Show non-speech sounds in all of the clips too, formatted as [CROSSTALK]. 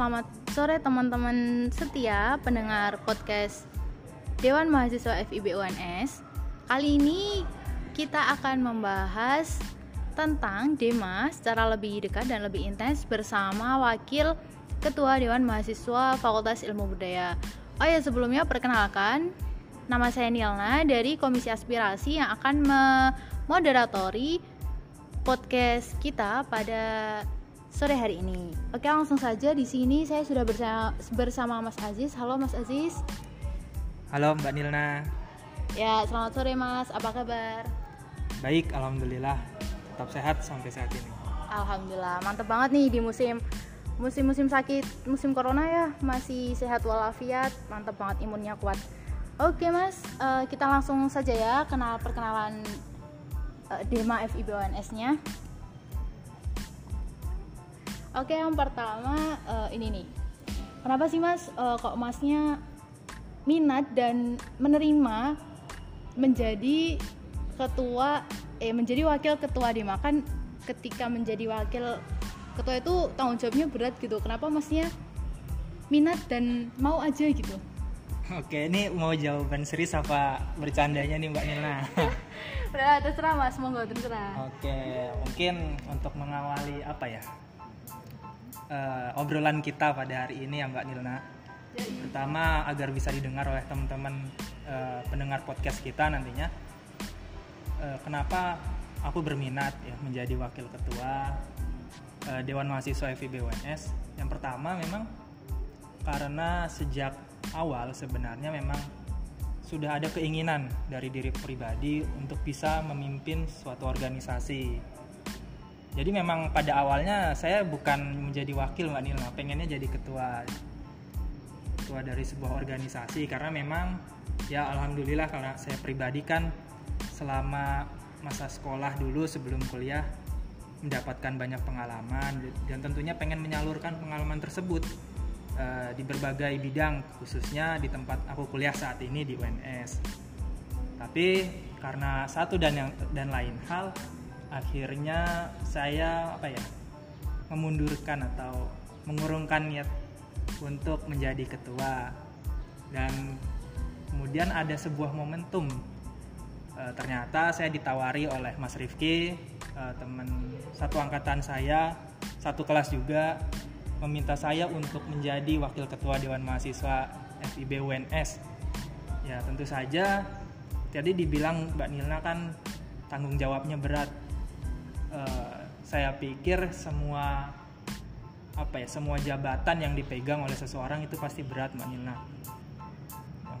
selamat sore teman-teman setia pendengar podcast Dewan Mahasiswa FIB UNS. Kali ini kita akan membahas tentang DEMA secara lebih dekat dan lebih intens bersama Wakil Ketua Dewan Mahasiswa Fakultas Ilmu Budaya. Oh ya sebelumnya perkenalkan nama saya Nilna dari Komisi Aspirasi yang akan memoderatori podcast kita pada sore hari ini. Oke, langsung saja di sini saya sudah bersama, bersama Mas Aziz. Halo Mas Aziz. Halo Mbak Nilna. Ya, selamat sore Mas. Apa kabar? Baik, alhamdulillah. Tetap sehat sampai saat ini. Alhamdulillah. Mantap banget nih di musim musim-musim sakit, musim corona ya, masih sehat walafiat. Mantap banget imunnya kuat. Oke, Mas. Uh, kita langsung saja ya kenal perkenalan uh, Dema FIBONS-nya. Oke, yang pertama uh, ini nih. Kenapa sih Mas uh, kok Masnya minat dan menerima menjadi ketua eh menjadi wakil ketua di makan ketika menjadi wakil ketua itu tanggung jawabnya berat gitu. Kenapa Masnya minat dan mau aja gitu? Oke, ini mau jawaban serius apa bercandanya nih Mbak Nina? [LAUGHS] Terserah Mas, monggo terserah. Oke, mungkin untuk mengawali apa ya? Uh, obrolan kita pada hari ini ya Mbak Nilna. Pertama agar bisa didengar oleh teman-teman uh, pendengar podcast kita nantinya. Uh, kenapa aku berminat ya menjadi wakil ketua uh, Dewan Mahasiswa FIB UNS? Yang pertama memang karena sejak awal sebenarnya memang sudah ada keinginan dari diri pribadi untuk bisa memimpin suatu organisasi jadi memang pada awalnya saya bukan menjadi wakil mbak Nilma pengennya jadi ketua ketua dari sebuah organisasi. Karena memang ya alhamdulillah karena saya pribadi kan selama masa sekolah dulu sebelum kuliah mendapatkan banyak pengalaman. Dan tentunya pengen menyalurkan pengalaman tersebut uh, di berbagai bidang. Khususnya di tempat aku kuliah saat ini di UNS tapi karena satu dan yang dan lain hal akhirnya saya apa ya memundurkan atau mengurungkan niat untuk menjadi ketua. Dan kemudian ada sebuah momentum. E, ternyata saya ditawari oleh Mas Rifki e, teman satu angkatan saya satu kelas juga meminta saya untuk menjadi wakil ketua Dewan Mahasiswa FIB UNS ya tentu saja. Tadi dibilang Mbak Nilna kan tanggung jawabnya berat uh, saya pikir semua apa ya semua jabatan yang dipegang oleh seseorang itu pasti berat mbak Nilna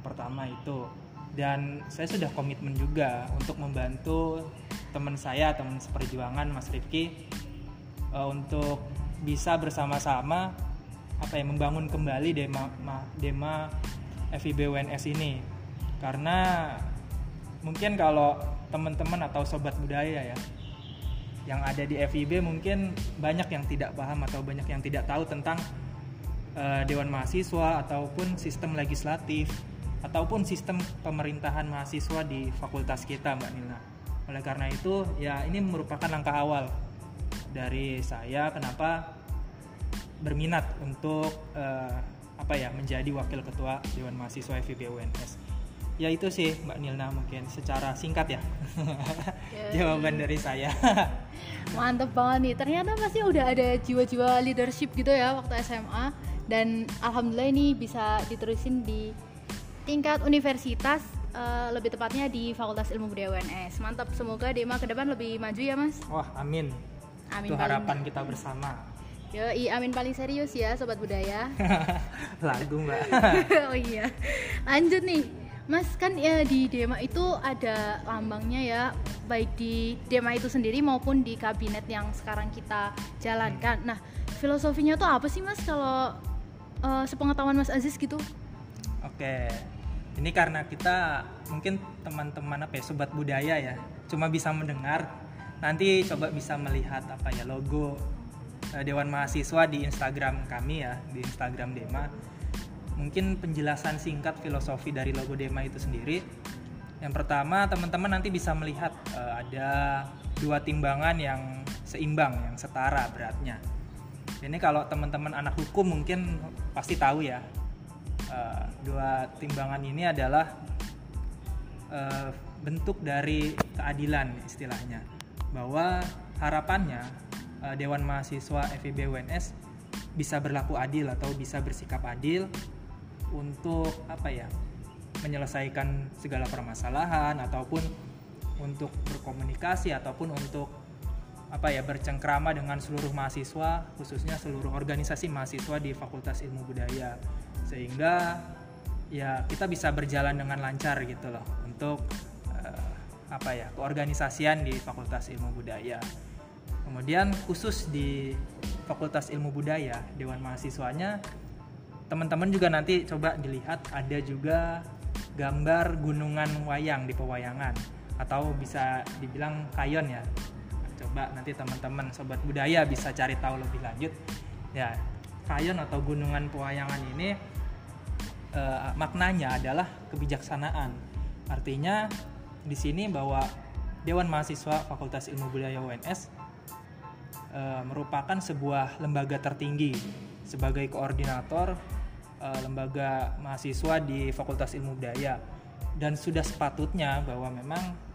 yang pertama itu. Dan saya sudah komitmen juga untuk membantu teman saya teman seperjuangan Mas Rifki uh, untuk bisa bersama-sama apa ya membangun kembali Dema Dema FIB UNS ini. Karena mungkin kalau teman-teman atau sobat budaya ya yang ada di FIB mungkin banyak yang tidak paham atau banyak yang tidak tahu tentang uh, dewan mahasiswa ataupun sistem legislatif ataupun sistem pemerintahan mahasiswa di fakultas kita Mbak Nina. Oleh karena itu ya ini merupakan langkah awal dari saya kenapa berminat untuk uh, apa ya menjadi wakil ketua dewan mahasiswa FIB UNS ya itu sih Mbak Nilna mungkin secara singkat ya. [LAUGHS] Yeah. jawaban dari saya. [LAUGHS] Mantep banget nih. Ternyata pasti udah ada jiwa-jiwa leadership gitu ya waktu SMA dan alhamdulillah ini bisa diterusin di tingkat universitas uh, lebih tepatnya di Fakultas Ilmu Budaya UNS mantap semoga Dema ke depan lebih maju ya mas. Wah amin. Amin itu harapan kita bersama. Yo, i amin paling serius ya sobat budaya. [LAUGHS] Lagu mbak. oh iya. Lanjut nih Mas kan ya di Dema itu ada lambangnya ya baik di Dema itu sendiri maupun di kabinet yang sekarang kita jalankan. Nah filosofinya tuh apa sih Mas kalau uh, sepengetahuan Mas Aziz gitu? Oke, ini karena kita mungkin teman-teman apa ya sobat budaya ya cuma bisa mendengar. Nanti coba bisa melihat apa ya logo uh, Dewan Mahasiswa di Instagram kami ya di Instagram Dema mungkin penjelasan singkat filosofi dari logo Dema itu sendiri. Yang pertama, teman-teman nanti bisa melihat uh, ada dua timbangan yang seimbang, yang setara beratnya. Ini kalau teman-teman anak hukum mungkin pasti tahu ya. Uh, dua timbangan ini adalah uh, bentuk dari keadilan istilahnya. Bahwa harapannya uh, Dewan Mahasiswa FIB UNS bisa berlaku adil atau bisa bersikap adil untuk apa ya? menyelesaikan segala permasalahan ataupun untuk berkomunikasi ataupun untuk apa ya bercengkrama dengan seluruh mahasiswa khususnya seluruh organisasi mahasiswa di Fakultas Ilmu Budaya sehingga ya kita bisa berjalan dengan lancar gitu loh untuk uh, apa ya keorganisasian di Fakultas Ilmu Budaya kemudian khusus di Fakultas Ilmu Budaya Dewan Mahasiswanya teman-teman juga nanti coba dilihat ada juga gambar gunungan wayang di pewayangan. Atau bisa dibilang kayon ya. Coba nanti teman-teman sobat budaya bisa cari tahu lebih lanjut. Ya kayon atau gunungan pewayangan ini uh, maknanya adalah kebijaksanaan. Artinya di sini bahwa Dewan Mahasiswa Fakultas Ilmu Budaya UNS uh, merupakan sebuah lembaga tertinggi sebagai koordinator uh, lembaga mahasiswa di Fakultas Ilmu Budaya dan sudah sepatutnya bahwa memang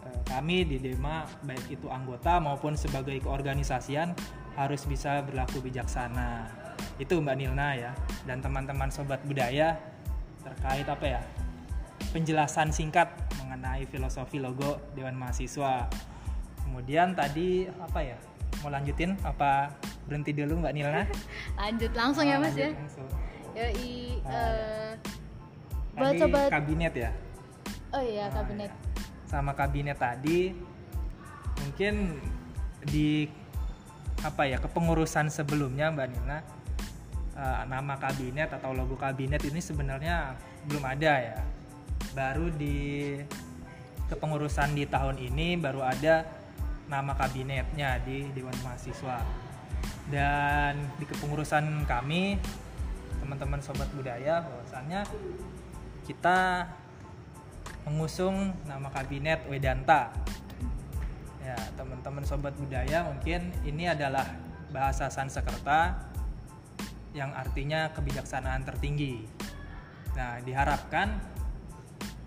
Eh, kami di Dema baik itu anggota maupun sebagai keorganisasian harus bisa berlaku bijaksana. Itu Mbak Nilna ya dan teman-teman sobat budaya terkait apa ya? Penjelasan singkat mengenai filosofi logo Dewan Mahasiswa. Kemudian tadi apa ya? Mau lanjutin apa berhenti dulu Mbak Nilna? [LAUGHS] Lanjut langsung ya, oh, ya Mas ya. Langsung. Yoi, uh, buat sobat kabinet ya. Oh iya, kabinet. Ya sama kabinet tadi mungkin di apa ya kepengurusan sebelumnya Mbak Nina uh, nama kabinet atau logo kabinet ini sebenarnya belum ada ya baru di kepengurusan di tahun ini baru ada nama kabinetnya di Dewan Mahasiswa dan di kepengurusan kami teman-teman sobat budaya bahwasannya kita mengusung nama kabinet Wedanta. Ya, teman-teman sobat budaya mungkin ini adalah bahasa Sanskerta yang artinya kebijaksanaan tertinggi. Nah, diharapkan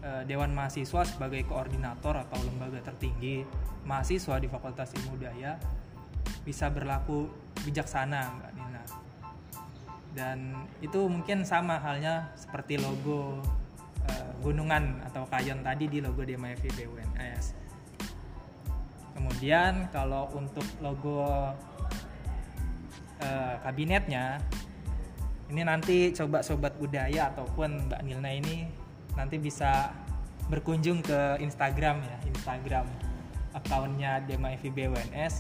eh, Dewan Mahasiswa sebagai koordinator atau lembaga tertinggi mahasiswa di Fakultas Ilmu Budaya bisa berlaku bijaksana, Mbak. Dan itu mungkin sama halnya seperti logo uh, gunungan atau kayon tadi di logo DMFI BUNS. Kemudian kalau untuk logo uh, kabinetnya ini nanti coba sobat budaya ataupun Mbak Nilna ini nanti bisa berkunjung ke Instagram ya, Instagram akunnya DMFI BUNS.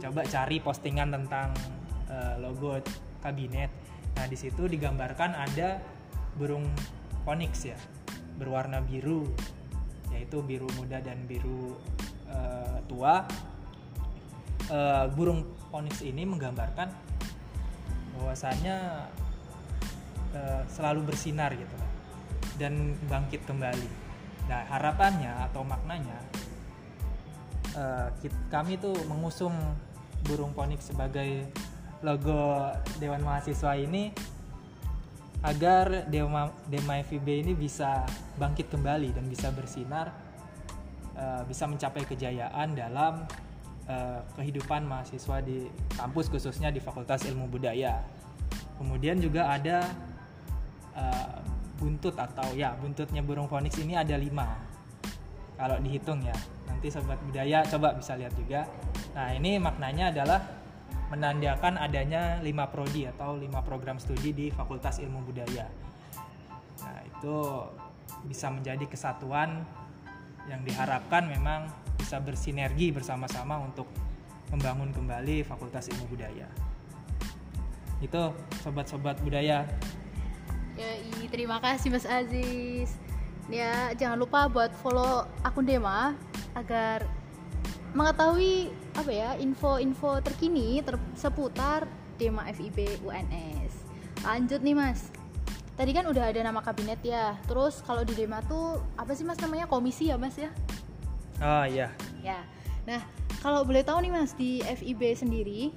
Coba cari postingan tentang uh, logo kabinet. Nah, di situ digambarkan ada burung onyx ya berwarna biru yaitu biru muda dan biru uh, tua. Uh, burung onyx ini menggambarkan bahwasannya uh, selalu bersinar gitu dan bangkit kembali. Nah harapannya atau maknanya uh, kami tuh mengusung burung onyx sebagai logo Dewan Mahasiswa ini agar Dema, Dema FIB ini bisa bangkit kembali dan bisa bersinar, uh, bisa mencapai kejayaan dalam uh, kehidupan mahasiswa di kampus khususnya di Fakultas Ilmu Budaya. Kemudian juga ada uh, buntut atau ya buntutnya burung fonix ini ada lima kalau dihitung ya. Nanti sobat budaya coba bisa lihat juga. Nah ini maknanya adalah menandakan adanya lima prodi atau lima program studi di Fakultas Ilmu Budaya. Nah, itu bisa menjadi kesatuan yang diharapkan memang bisa bersinergi bersama-sama untuk membangun kembali Fakultas Ilmu Budaya. Itu sobat-sobat budaya. Ya, terima kasih Mas Aziz. Ya, jangan lupa buat follow akun Dema agar mengetahui apa ya info-info terkini ter seputar tema FIB UNS. Lanjut nih mas. Tadi kan udah ada nama kabinet ya. Terus kalau di Dema tuh apa sih mas namanya komisi ya mas ya? Oh iya. Ya. Nah kalau boleh tahu nih mas di FIB sendiri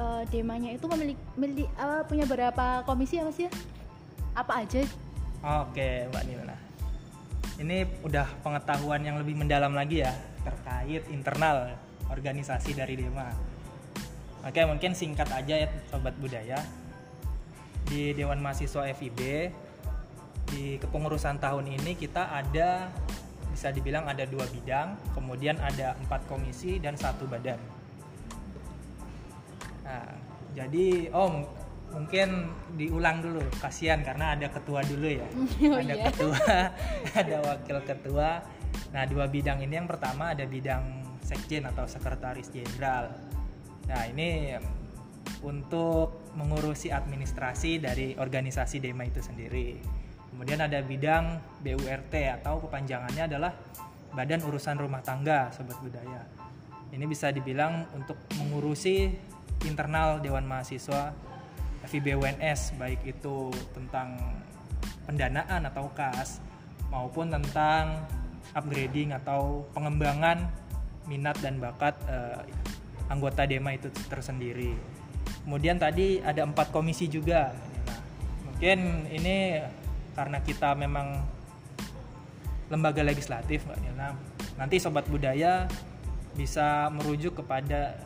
uh, demanya itu memiliki, memiliki uh, punya berapa komisi ya mas ya apa aja oke mbak Nilna ini udah pengetahuan yang lebih mendalam lagi ya terkait internal organisasi dari Dema oke mungkin singkat aja ya sobat budaya di Dewan Mahasiswa FIB di kepengurusan tahun ini kita ada bisa dibilang ada dua bidang, kemudian ada empat komisi dan satu badan. Nah, jadi oh mungkin diulang dulu, kasihan karena ada ketua dulu ya, [LAUGHS] oh, ada iya. ketua, [LAUGHS] ada wakil ketua. Nah dua bidang ini yang pertama ada bidang sekjen atau sekretaris jenderal. Nah ini untuk mengurusi administrasi dari organisasi Dema itu sendiri. Kemudian ada bidang BURT atau kepanjangannya adalah Badan Urusan Rumah Tangga, sobat budaya. Ini bisa dibilang untuk mengurusi internal Dewan Mahasiswa FIB UNS, baik itu tentang pendanaan atau kas maupun tentang upgrading atau pengembangan minat dan bakat eh, anggota Dema itu tersendiri. Kemudian tadi ada empat komisi juga. Nah, mungkin ini karena kita memang lembaga legislatif Mbak Nilna. Nanti sobat budaya bisa merujuk kepada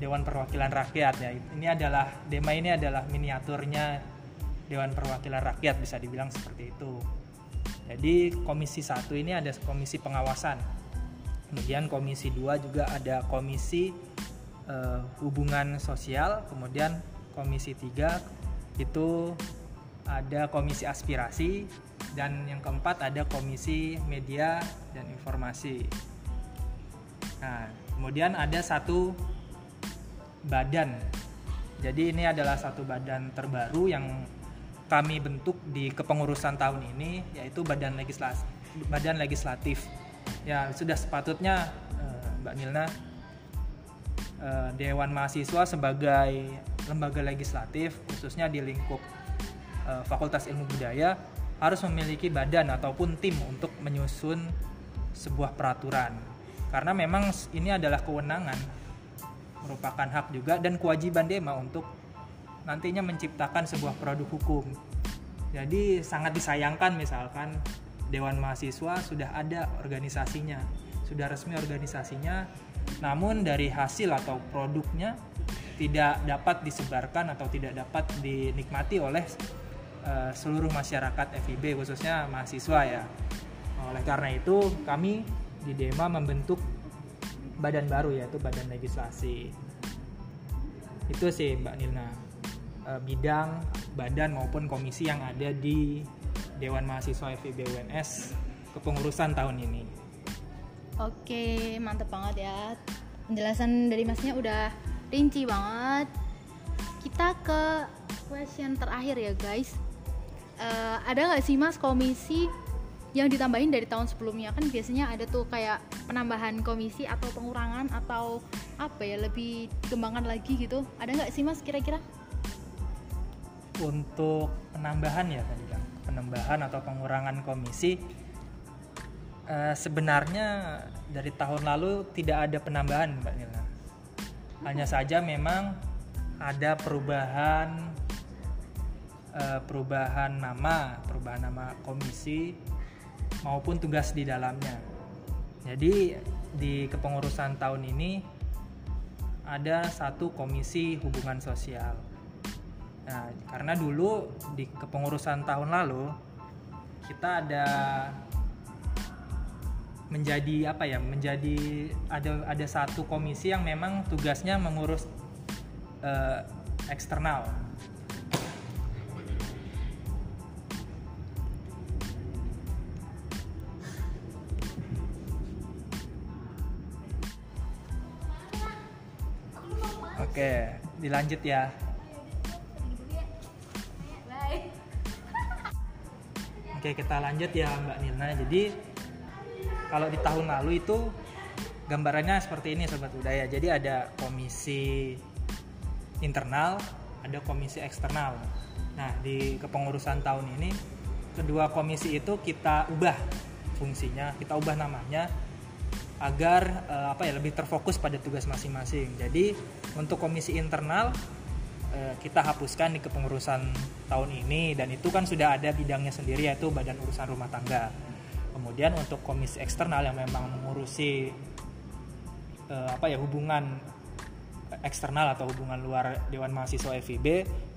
Dewan Perwakilan Rakyat ya. Ini adalah Dema ini adalah miniaturnya Dewan Perwakilan Rakyat bisa dibilang seperti itu. Jadi komisi satu ini ada komisi pengawasan. Kemudian komisi dua juga ada komisi uh, hubungan sosial, kemudian komisi tiga itu ada komisi aspirasi dan yang keempat ada komisi media dan informasi. Nah, kemudian ada satu badan. Jadi ini adalah satu badan terbaru yang kami bentuk di kepengurusan tahun ini yaitu badan legislatif badan legislatif. Ya, sudah sepatutnya eh, Mbak Nilna eh, Dewan Mahasiswa sebagai lembaga legislatif khususnya di lingkup uh, Fakultas Ilmu Budaya harus memiliki badan ataupun tim untuk menyusun sebuah peraturan. Karena memang ini adalah kewenangan merupakan hak juga dan kewajiban Dema untuk nantinya menciptakan sebuah produk hukum. Jadi sangat disayangkan misalkan Dewan Mahasiswa sudah ada organisasinya, sudah resmi organisasinya, namun dari hasil atau produknya tidak dapat disebarkan atau tidak dapat dinikmati oleh uh, seluruh masyarakat FIB khususnya mahasiswa ya. Oleh karena itu kami di Dema membentuk badan baru yaitu badan legislasi. Itu sih Mbak Nilna uh, bidang badan maupun komisi yang ada di Dewan Mahasiswa FIB UNS kepengurusan tahun ini. Oke, mantep banget ya. Penjelasan dari masnya udah rinci banget. Kita ke question terakhir ya guys uh, ada nggak sih mas komisi yang ditambahin dari tahun sebelumnya kan biasanya ada tuh kayak penambahan komisi atau pengurangan atau apa ya lebih dikembangkan lagi gitu ada nggak sih mas kira-kira untuk penambahan ya tadi kan penambahan atau pengurangan komisi uh, sebenarnya dari tahun lalu tidak ada penambahan mbak Nila hanya saja memang ada perubahan uh, perubahan nama, perubahan nama komisi maupun tugas di dalamnya. Jadi di kepengurusan tahun ini ada satu komisi hubungan sosial. Nah, karena dulu di kepengurusan tahun lalu kita ada menjadi apa ya menjadi ada ada satu komisi yang memang tugasnya mengurus uh, eksternal Oke, dilanjut ya. Oke, kita lanjut ya Mbak Nilna. Jadi kalau di tahun lalu itu gambarannya seperti ini sobat budaya. Jadi ada komisi internal, ada komisi eksternal. Nah, di kepengurusan tahun ini kedua komisi itu kita ubah fungsinya, kita ubah namanya agar uh, apa ya lebih terfokus pada tugas masing-masing. Jadi untuk komisi internal uh, kita hapuskan di kepengurusan tahun ini dan itu kan sudah ada bidangnya sendiri yaitu Badan Urusan Rumah Tangga. Kemudian untuk komisi eksternal yang memang mengurusi uh, apa ya hubungan eksternal atau hubungan luar Dewan Mahasiswa FIB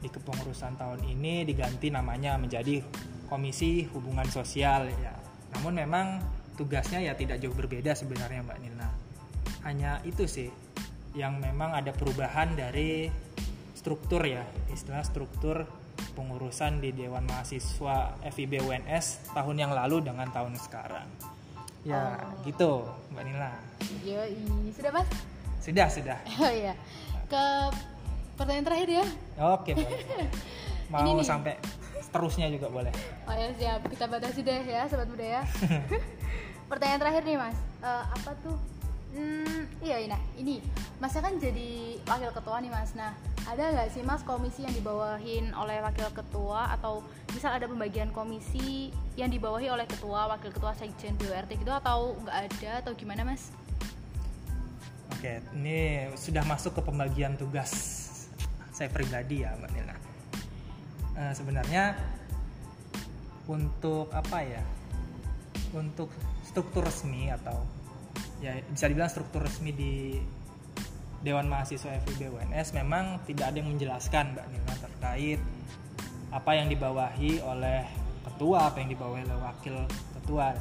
di kepengurusan tahun ini diganti namanya menjadi Komisi Hubungan Sosial ya. Namun memang tugasnya ya tidak jauh berbeda sebenarnya Mbak Nilna. Hanya itu sih yang memang ada perubahan dari struktur ya, istilah struktur pengurusan di Dewan Mahasiswa FIB UNS tahun yang lalu dengan tahun sekarang. Ya, oh. gitu Mbak Nila. Iya, sudah Mas? Sudah, sudah. [LAUGHS] Oh iya. Ke pertanyaan terakhir ya. Oke, boleh. [LAUGHS] Mau sampai terusnya juga boleh. Oh ya siap, kita batasi deh ya sobat budaya. [LAUGHS] pertanyaan terakhir nih mas uh, apa tuh hmm, iya ini ini masnya kan jadi wakil ketua nih mas nah ada nggak sih mas komisi yang dibawahin oleh wakil ketua atau misal ada pembagian komisi yang dibawahi oleh ketua wakil ketua sekjen BURT gitu atau nggak ada atau gimana mas Oke, ini sudah masuk ke pembagian tugas saya pribadi ya Mbak Nila. Uh, sebenarnya untuk apa ya? Untuk struktur resmi atau ya bisa dibilang struktur resmi di Dewan Mahasiswa FIB UNS memang tidak ada yang menjelaskan Mbak Nina terkait apa yang dibawahi oleh ketua, apa yang dibawahi oleh wakil ketua.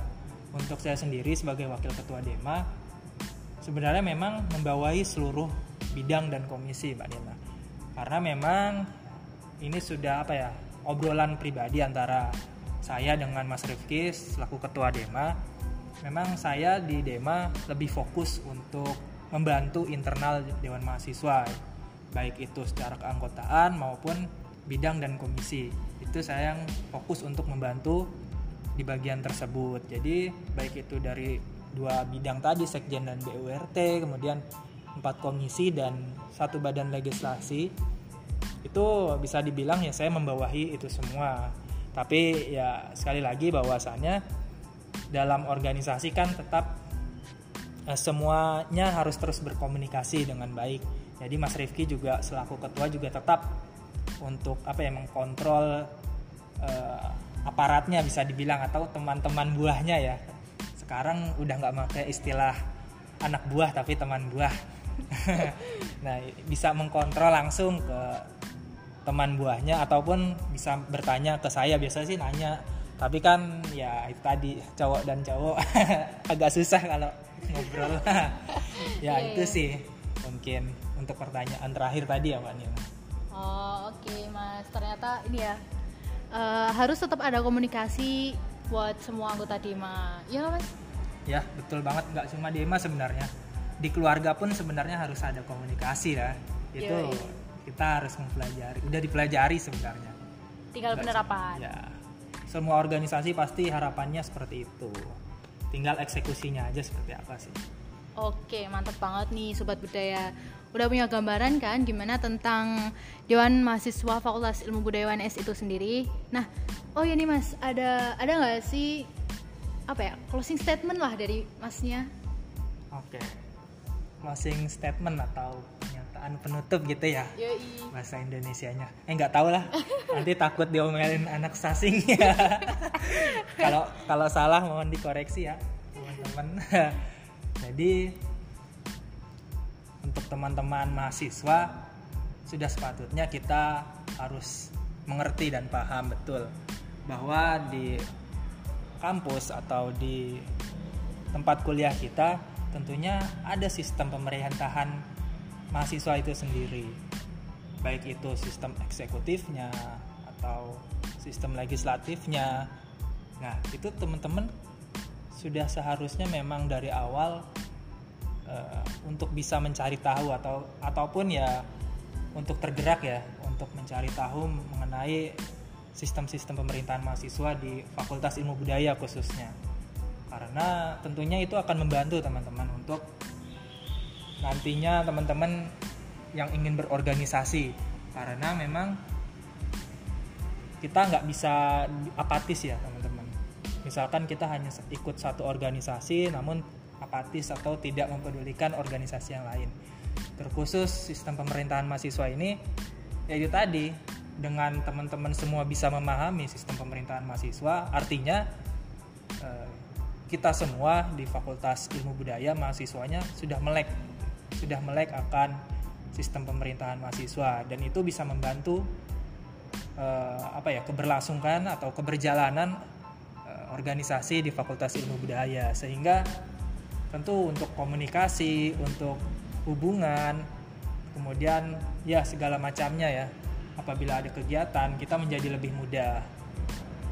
Untuk saya sendiri sebagai wakil ketua DEMA sebenarnya memang membawahi seluruh bidang dan komisi Mbak Nina. Karena memang ini sudah apa ya obrolan pribadi antara saya dengan Mas Rifki selaku ketua DEMA memang saya di Dema lebih fokus untuk membantu internal Dewan Mahasiswa baik itu secara keanggotaan maupun bidang dan komisi. Itu saya yang fokus untuk membantu di bagian tersebut. Jadi baik itu dari dua bidang tadi sekjen dan BURT kemudian empat komisi dan satu badan legislasi itu bisa dibilang ya saya membawahi itu semua. Tapi ya sekali lagi bahwasannya dalam organisasi kan tetap uh, semuanya harus terus berkomunikasi dengan baik. Jadi Mas Rifki juga selaku ketua juga tetap untuk apa ya mengkontrol uh, aparatnya bisa dibilang atau teman-teman buahnya ya. Sekarang udah nggak pakai istilah anak buah tapi teman buah. [LAUGHS] nah bisa mengkontrol langsung ke teman buahnya ataupun bisa bertanya ke saya biasa sih nanya tapi kan ya itu tadi cowok dan cowok. [LAUGHS] Agak susah kalau ngobrol. [LAUGHS] Ya yeah, itu iya. sih mungkin untuk pertanyaan terakhir tadi ya Mbak Nina oh oke okay, mas. Ternyata ini ya uh, harus tetap ada komunikasi buat semua anggota Dema ya mas? Ya betul banget. Nggak cuma Dema sebenarnya. Di keluarga pun sebenarnya harus ada komunikasi ya. Itu Yoi. kita harus mempelajari udah dipelajari sebenarnya. Tinggal penerapan. ya semua organisasi pasti harapannya seperti itu tinggal eksekusinya aja seperti apa sih Oke, mantap banget nih Sobat Budaya. Udah punya gambaran kan gimana tentang Dewan Mahasiswa Fakultas Ilmu Budaya UNS itu sendiri. Nah, oh ya nih Mas, ada ada nggak sih apa ya closing statement lah dari Masnya? Oke, closing statement atau pernyataan penutup gitu ya. Yoi. bahasa Indonesianya. Eh nggak tahu lah. Nanti takut diomelin anak sasing ya. [LAUGHS] Kalau kalau salah mohon dikoreksi ya teman-teman. [LAUGHS] Jadi untuk teman-teman mahasiswa sudah sepatutnya kita harus mengerti dan paham betul bahwa di kampus atau di tempat kuliah kita tentunya ada sistem pemerintahan mahasiswa itu sendiri. Baik itu sistem eksekutifnya atau sistem legislatifnya. Nah itu teman-teman sudah seharusnya memang dari awal uh, untuk bisa mencari tahu atau ataupun ya untuk tergerak ya untuk mencari tahu mengenai sistem-sistem pemerintahan mahasiswa di Fakultas Ilmu Budaya khususnya. Karena tentunya itu akan membantu teman-teman untuk nantinya teman-teman yang ingin berorganisasi. Karena memang kita nggak bisa apatis ya teman-teman. Misalkan kita hanya ikut satu organisasi namun apatis atau tidak mempedulikan organisasi yang lain. Terkhusus sistem pemerintahan mahasiswa ini ya itu tadi dengan teman-teman semua bisa memahami sistem pemerintahan mahasiswa, artinya eh, kita semua di Fakultas Ilmu Budaya mahasiswanya sudah melek sudah melek akan sistem pemerintahan mahasiswa. Dan itu bisa membantu uh, apa ya keberlangsungan atau keberjalanan uh, organisasi di Fakultas Ilmu Budaya. Sehingga tentu untuk komunikasi untuk hubungan kemudian ya segala macamnya ya. Apabila ada kegiatan kita menjadi lebih mudah.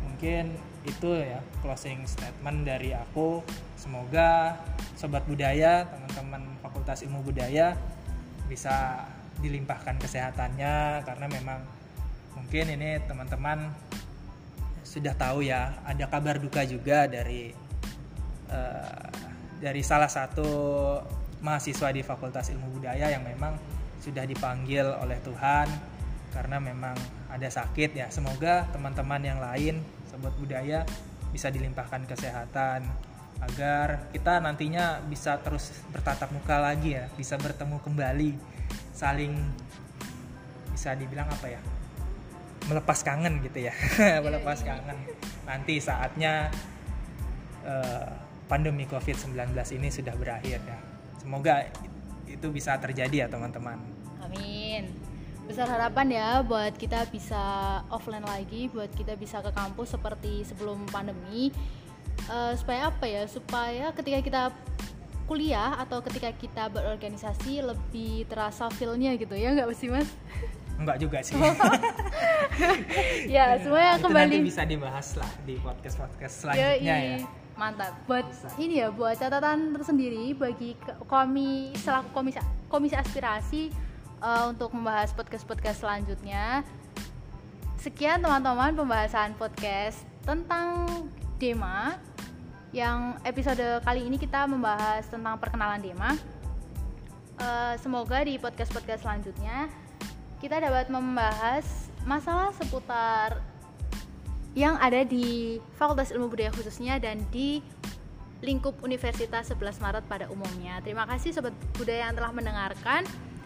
Mungkin itu ya closing statement dari aku. Semoga sobat budaya teman-teman Fakultas Ilmu Budaya bisa dilimpahkan kesehatannya karena memang mungkin ini teman-teman sudah tahu ya ada kabar duka juga dari uh, dari salah satu mahasiswa di Fakultas Ilmu Budaya yang memang sudah dipanggil oleh Tuhan karena memang ada sakit ya. Semoga teman-teman yang lain sobat budaya bisa dilimpahkan kesehatan agar kita nantinya bisa terus bertatap muka lagi ya bisa bertemu kembali saling bisa dibilang apa ya melepas kangen gitu ya [LAUGHS] melepas kangen. Nanti saatnya uh, pandemi covid-19 ini sudah berakhir ya. Semoga itu bisa terjadi ya teman-teman. Amin besar harapan ya buat kita bisa offline lagi buat kita bisa ke kampus seperti sebelum pandemi uh, supaya apa ya supaya ketika kita kuliah atau ketika kita berorganisasi lebih terasa feelnya gitu ya nggak sih mas? Enggak juga sih. [LAUGHS] ya semuanya itu kembali nanti bisa dibahas lah di podcast podcast selanjutnya ya. Mantap. Buat bisa. ini ya buat catatan tersendiri bagi kami selaku komisi komisi aspirasi uh, untuk membahas podcast podcast selanjutnya. Sekian teman-teman pembahasan podcast tentang Dema yang episode kali ini kita membahas tentang perkenalan Dema. Uh, semoga di podcast-podcast selanjutnya kita dapat membahas masalah seputar yang ada di Fakultas Ilmu Budaya khususnya dan di lingkup Universitas 11 Maret pada umumnya. Terima kasih sobat budaya yang telah mendengarkan.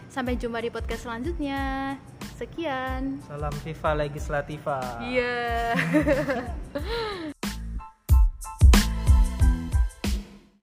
Sampai jumpa di podcast selanjutnya. Sekian. Salam FIFA Legislativa. Iya. Yeah. [LAUGHS]